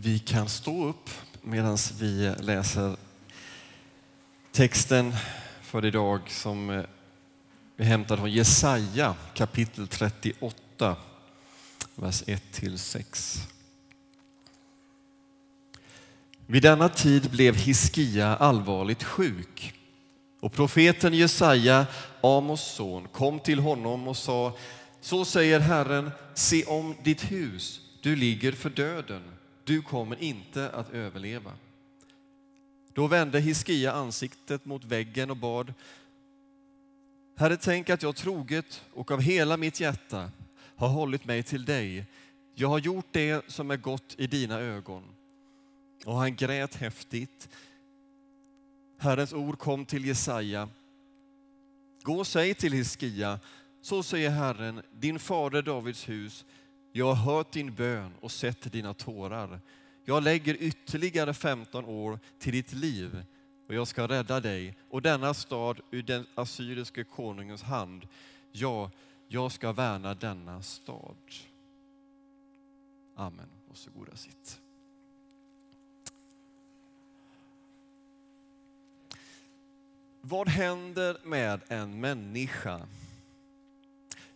Vi kan stå upp medan vi läser texten för idag som eh, är hämtad från Jesaja kapitel 38, vers 1-6. Vid denna tid blev Hiskia allvarligt sjuk och profeten Jesaja, Amos son, kom till honom och sa Så säger Herren, se om ditt hus, du ligger för döden, du kommer inte att överleva. Då vände Hiskia ansiktet mot väggen och bad Herre, tänk att jag troget och av hela mitt hjärta har hållit mig till dig. Jag har gjort det som är gott i dina ögon. Och han grät häftigt. Herrens ord kom till Jesaja. Gå och säg till Hiskia, så säger Herren, din fader Davids hus, jag har hört din bön och sett dina tårar. Jag lägger ytterligare 15 år till ditt liv och jag ska rädda dig och denna stad ur den assyriske konungens hand. Ja, jag ska värna denna stad. Amen. Varsågoda sitt. Vad händer med en människa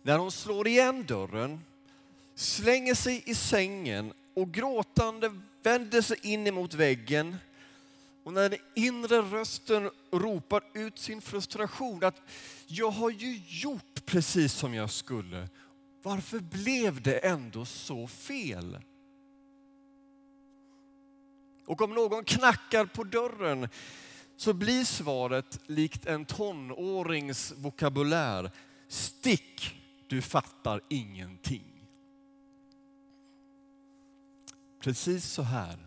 när hon slår igen dörren, slänger sig i sängen och gråtande vänder sig in emot väggen och när den inre rösten ropar ut sin frustration att jag har ju gjort precis som jag skulle. Varför blev det ändå så fel? Och om någon knackar på dörren så blir svaret likt en tonårings vokabulär. Stick, du fattar ingenting. Precis så här,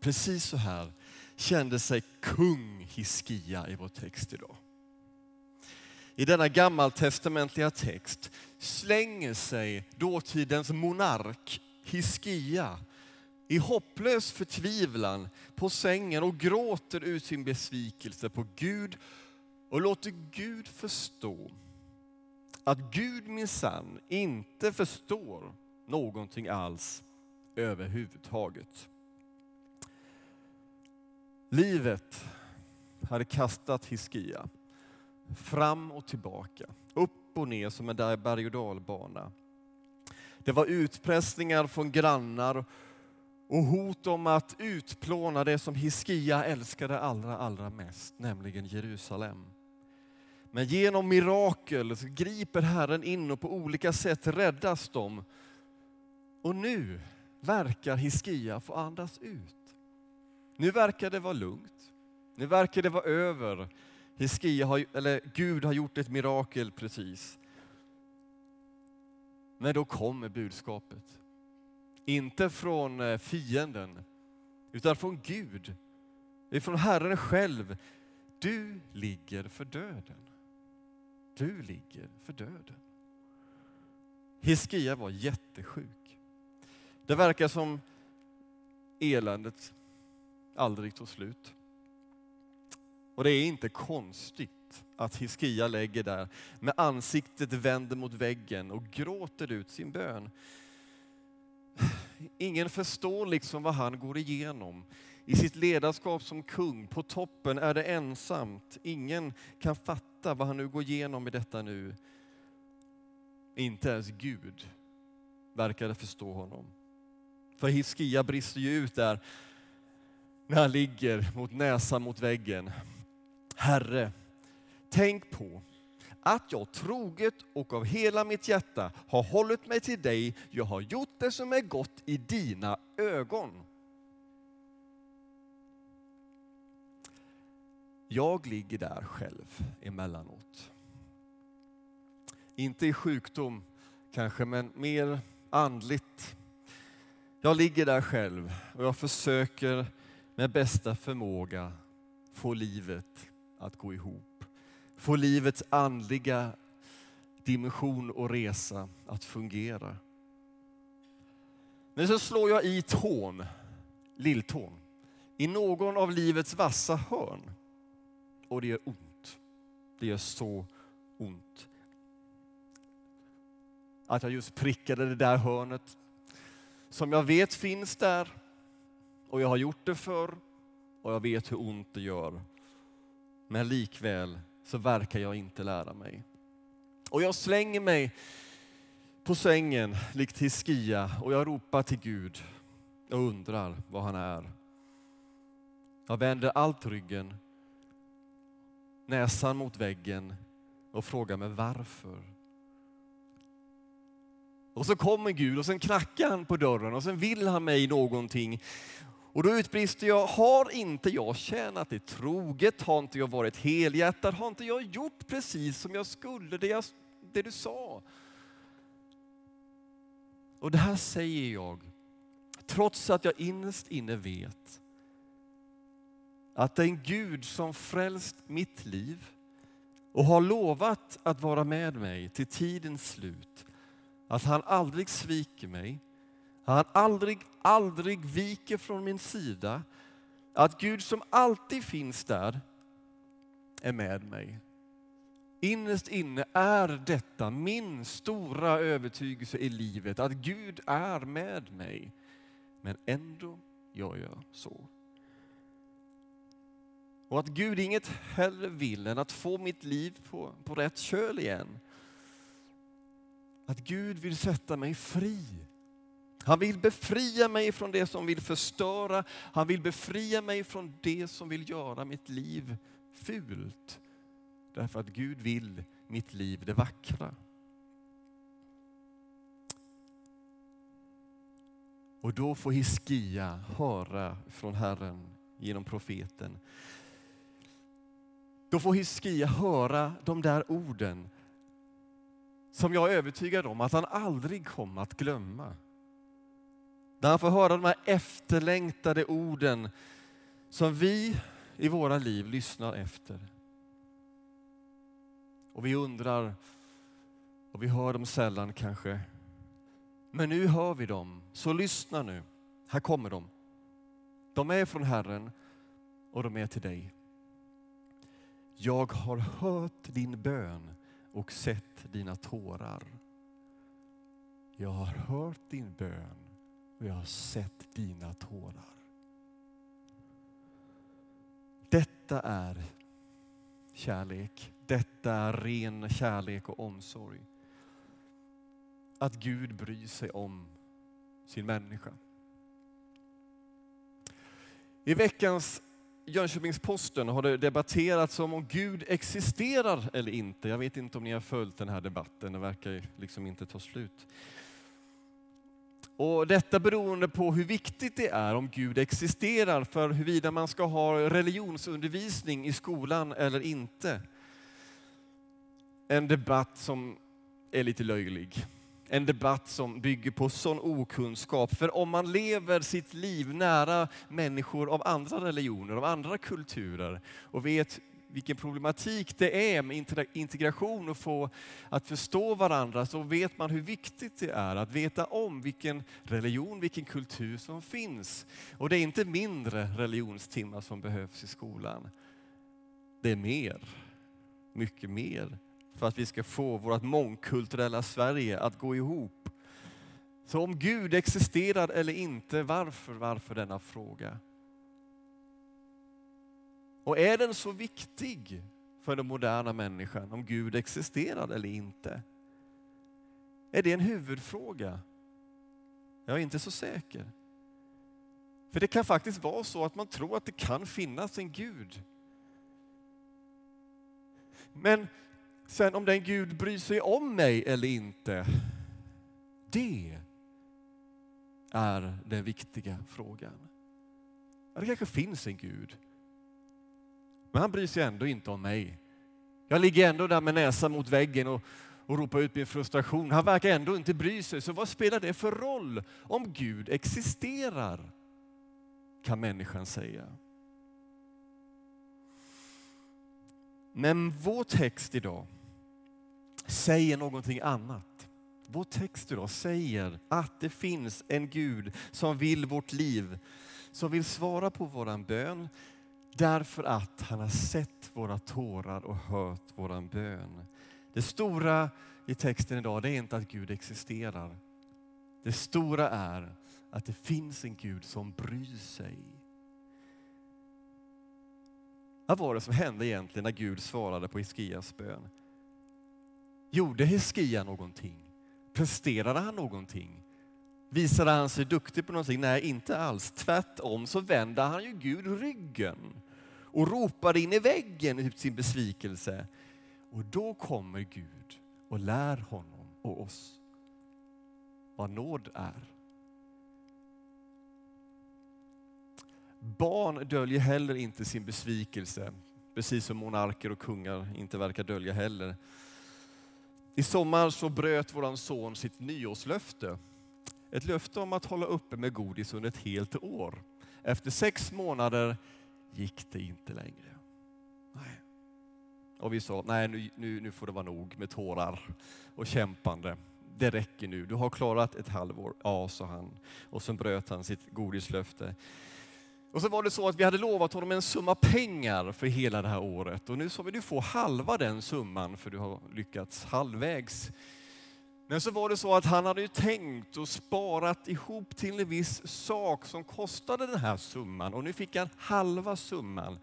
precis så här kände sig kung Hiskia i vår text idag. I denna gammaltestamentliga text slänger sig dåtidens monark Hiskia i hopplös förtvivlan på sängen och gråter ut sin besvikelse på Gud och låter Gud förstå att Gud minsann inte förstår någonting alls överhuvudtaget. Livet hade kastat Hiskia fram och tillbaka, upp och ner som en berg och dalbana. Det var utpressningar från grannar och hot om att utplåna det som Hiskia älskade allra, allra mest, nämligen Jerusalem. Men genom mirakel griper Herren in och på olika sätt räddas de. Och nu verkar Hiskia få andas ut. Nu verkar det vara lugnt. Nu verkar det vara över. Hiskia har, eller Gud har gjort ett mirakel precis. Men då kommer budskapet. Inte från eh, fienden, utan från Gud. Från Herren själv. Du ligger för döden. Du ligger för döden. Hiskia var jättesjuk. Det verkar som eländet aldrig tog slut. Och det är inte konstigt att Hiskia lägger där med ansiktet vänd mot väggen och gråter ut sin bön. Ingen förstår liksom vad han går igenom. I sitt ledarskap som kung, på toppen är det ensamt. Ingen kan fatta vad han nu går igenom i detta nu. Inte ens Gud verkade förstå honom. För Hiskia brister ju ut där när han ligger mot näsan mot väggen. Herre, tänk på att jag troget och av hela mitt hjärta har hållit mig till dig. Jag har gjort det som är gott i dina ögon. Jag ligger där själv emellanåt. Inte i sjukdom kanske, men mer andligt. Jag ligger där själv och jag försöker med bästa förmåga få livet att gå ihop. Få livets andliga dimension och resa att fungera. Men så slår jag i tån, lilltån, i någon av livets vassa hörn. Och det gör ont. Det gör så ont. Att jag just prickade det där hörnet som jag vet finns där och jag har gjort det förr och jag vet hur ont det gör. Men likväl så verkar jag inte lära mig. Och jag slänger mig på sängen likt Hiskia och jag ropar till Gud och undrar vad han är. Jag vänder allt ryggen, näsan mot väggen och frågar mig varför. Och så kommer Gud och sen knackar han på dörren och sen vill han mig någonting. Och då utbrister jag, har inte jag tjänat dig troget? Har inte jag varit helhjärtad? Har inte jag gjort precis som jag skulle, det, jag, det du sa? Och det här säger jag trots att jag innerst inne vet att den Gud som frälst mitt liv och har lovat att vara med mig till tidens slut, att han aldrig sviker mig, att han aldrig, aldrig viker från min sida, att Gud som alltid finns där är med mig. Innerst inne är detta min stora övertygelse i livet, att Gud är med mig. Men ändå gör jag så. Och att Gud inget hellre vill än att få mitt liv på, på rätt köl igen. Att Gud vill sätta mig fri. Han vill befria mig från det som vill förstöra. Han vill befria mig från det som vill göra mitt liv fult. Därför att Gud vill mitt liv det vackra. Och då får Hiskia höra från Herren genom profeten. Då får Hiskia höra de där orden som jag är övertygad om att han aldrig kommer att glömma. Där han får höra de här efterlängtade orden som vi i våra liv lyssnar efter. Och vi undrar, och vi hör dem sällan kanske, men nu hör vi dem, så lyssna nu. Här kommer de. De är från Herren och de är till dig. Jag har hört din bön och sett dina tårar. Jag har hört din bön och jag har sett dina tårar. Detta är kärlek. Detta är ren kärlek och omsorg. Att Gud bryr sig om sin människa. I veckans Jönköpings-Posten har det debatterats om om Gud existerar eller inte. Jag vet inte om ni har följt den här debatten, den verkar liksom inte ta slut. Och detta beroende på hur viktigt det är om Gud existerar för huruvida man ska ha religionsundervisning i skolan eller inte. En debatt som är lite löjlig en debatt som bygger på sån okunskap. För om man lever sitt liv nära människor av andra religioner, av andra kulturer och vet vilken problematik det är med integration och få att förstå varandra så vet man hur viktigt det är att veta om vilken religion, vilken kultur som finns. Och det är inte mindre religionstimmar som behövs i skolan. Det är mer, mycket mer för att vi ska få vårt mångkulturella Sverige att gå ihop. Så om Gud existerar eller inte, varför, varför denna fråga? Och är den så viktig för den moderna människan om Gud existerar eller inte? Är det en huvudfråga? Jag är inte så säker. För det kan faktiskt vara så att man tror att det kan finnas en Gud. Men Sen om den Gud bryr sig om mig eller inte, det är den viktiga frågan. Det kanske finns en Gud, men han bryr sig ändå inte om mig. Jag ligger ändå där med näsan mot väggen och, och ropar ut min frustration. Han verkar ändå inte bry sig, så vad spelar det för roll om Gud existerar? Kan människan säga. Men vår text idag säger någonting annat. Vår text idag säger att det finns en Gud som vill vårt liv, som vill svara på våran bön därför att han har sett våra tårar och hört våran bön. Det stora i texten idag det är inte att Gud existerar. Det stora är att det finns en Gud som bryr sig. Vad var det som hände egentligen när Gud svarade på Iskias bön? Gjorde Hiskia någonting? Presterade han någonting? Visade han sig duktig på någonting? Nej, inte alls. Tvärtom så vände han ju Gud ryggen och ropade in i väggen ut sin besvikelse. Och då kommer Gud och lär honom och oss vad nåd är. Barn döljer heller inte sin besvikelse, precis som monarker och kungar inte verkar dölja heller. I sommar så bröt vår son sitt nyårslöfte. Ett löfte om att hålla uppe med godis under ett helt år. Efter sex månader gick det inte längre. Nej. Och vi sa, nej nu, nu, nu får det vara nog med tårar och kämpande. Det räcker nu, du har klarat ett halvår. Ja, sa han. Och så bröt han sitt godislöfte. Och så var det så att vi hade lovat honom en summa pengar för hela det här året och nu sa vi du får halva den summan för du har lyckats halvvägs. Men så var det så att han hade ju tänkt och sparat ihop till en viss sak som kostade den här summan och nu fick han halva summan.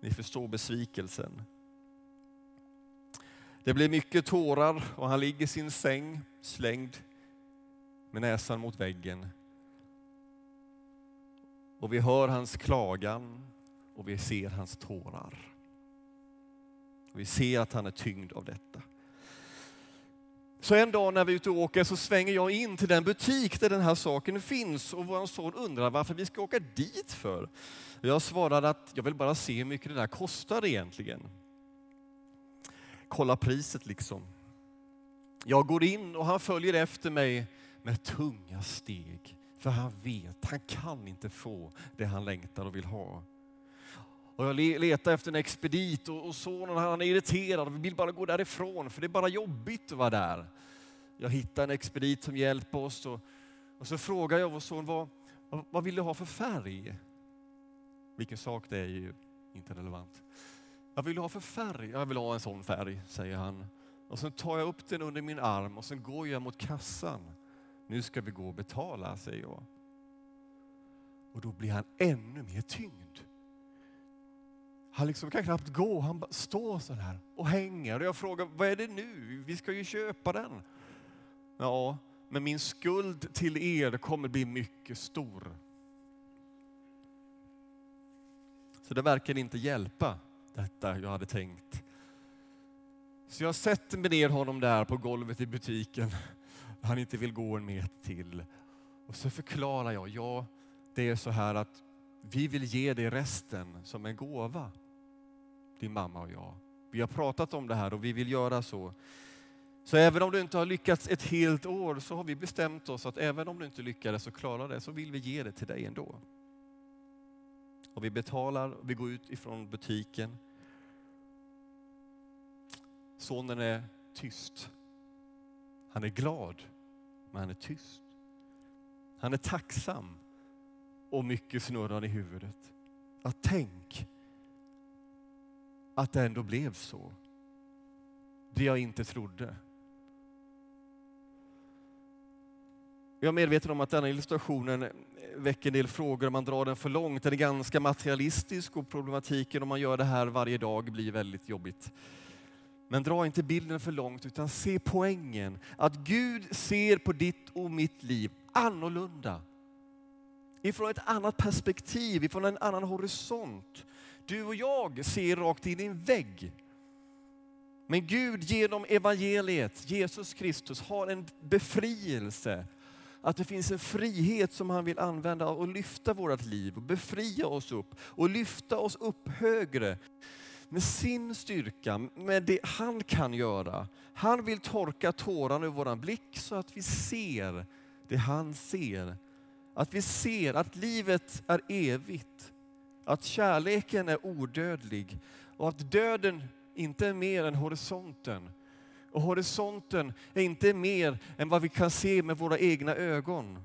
Ni förstår besvikelsen. Det blev mycket tårar och han ligger i sin säng slängd med näsan mot väggen och vi hör hans klagan och vi ser hans tårar. vi ser att han är tyngd av detta. Så en dag när vi är ute och åker så svänger jag in till den butik där den här saken finns och vår son undrar varför vi ska åka dit för. Jag svarade att jag vill bara se hur mycket det där kostar egentligen. Kolla priset liksom. Jag går in och han följer efter mig med tunga steg. För han vet, han kan inte få det han längtar och vill ha. Och jag letar efter en expedit och, sonen han är irriterad och vill bara gå därifrån för det är bara jobbigt att vara där. Jag hittar en expedit som hjälper oss och, och så frågar jag vår son vad, vad vill du ha för färg? Vilken sak det är ju inte relevant. Vad vill du ha för färg? Jag vill ha en sån färg, säger han. Och så tar jag upp den under min arm och sen går jag mot kassan. Nu ska vi gå och betala, säger jag. Och då blir han ännu mer tyngd. Han liksom kan knappt gå, han står så här och hänger. Och jag frågar, vad är det nu? Vi ska ju köpa den. Ja, men min skuld till er kommer bli mycket stor. Så det verkar inte hjälpa detta jag hade tänkt. Så jag sätter mig ner honom där på golvet i butiken han inte vill gå en meter till. Och så förklarar jag, ja det är så här att vi vill ge dig resten som en gåva. Din mamma och jag. Vi har pratat om det här och vi vill göra så. Så även om du inte har lyckats ett helt år så har vi bestämt oss att även om du inte lyckades och klarar det så vill vi ge det till dig ändå. Och vi betalar, vi går ut ifrån butiken. Sonen är tyst. Han är glad men han är tyst. Han är tacksam och mycket snurrar i huvudet. Att tänk att det ändå blev så. Det jag inte trodde. Jag är medveten om att denna illustrationen väcker en del frågor om man drar den för långt. Den är ganska materialistisk och problematiken om man gör det här varje dag blir väldigt jobbigt. Men dra inte bilden för långt utan se poängen. Att Gud ser på ditt och mitt liv annorlunda. Ifrån ett annat perspektiv, ifrån en annan horisont. Du och jag ser rakt in i en vägg. Men Gud genom evangeliet, Jesus Kristus, har en befrielse. Att det finns en frihet som han vill använda och lyfta vårt liv och befria oss upp och lyfta oss upp högre med sin styrka, med det han kan göra. Han vill torka tårarna ur våran blick så att vi ser det han ser. Att vi ser att livet är evigt, att kärleken är odödlig och att döden inte är mer än horisonten. Och horisonten är inte mer än vad vi kan se med våra egna ögon.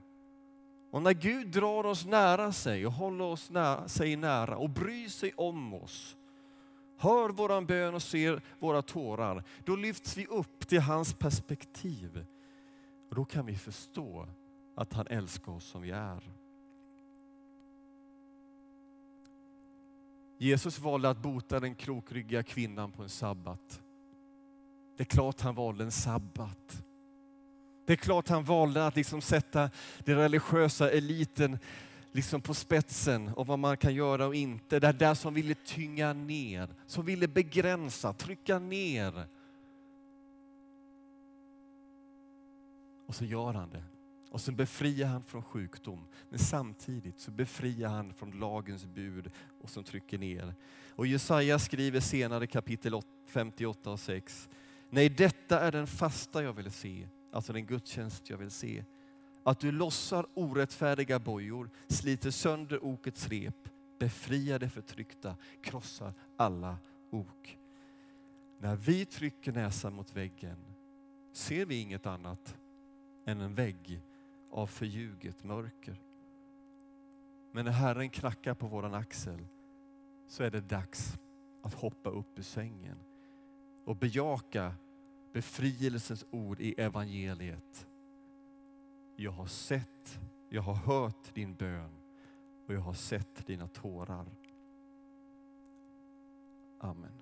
Och när Gud drar oss nära sig och håller oss nära, sig nära och bryr sig om oss, hör våran bön och ser våra tårar, då lyfts vi upp till hans perspektiv. Och då kan vi förstå att han älskar oss som vi är. Jesus valde att bota den krokryggiga kvinnan på en sabbat. Det är klart han valde en sabbat. Det är klart han valde att liksom sätta den religiösa eliten liksom på spetsen och vad man kan göra och inte. Det där som ville tynga ner, som ville begränsa, trycka ner. Och så gör han det. Och så befriar han från sjukdom. Men samtidigt så befriar han från lagens bud och som trycker ner. Och Jesaja skriver senare kapitel 58 och 6. Nej, detta är den fasta jag vill se, alltså den gudstjänst jag vill se. Att du lossar orättfärdiga bojor, sliter sönder okets rep, befriar det förtryckta, krossar alla ok. När vi trycker näsan mot väggen ser vi inget annat än en vägg av förljuget mörker. Men när Herren knackar på våran axel så är det dags att hoppa upp ur sängen och bejaka befrielsens ord i evangeliet. Jag har sett, jag har hört din bön och jag har sett dina tårar. Amen.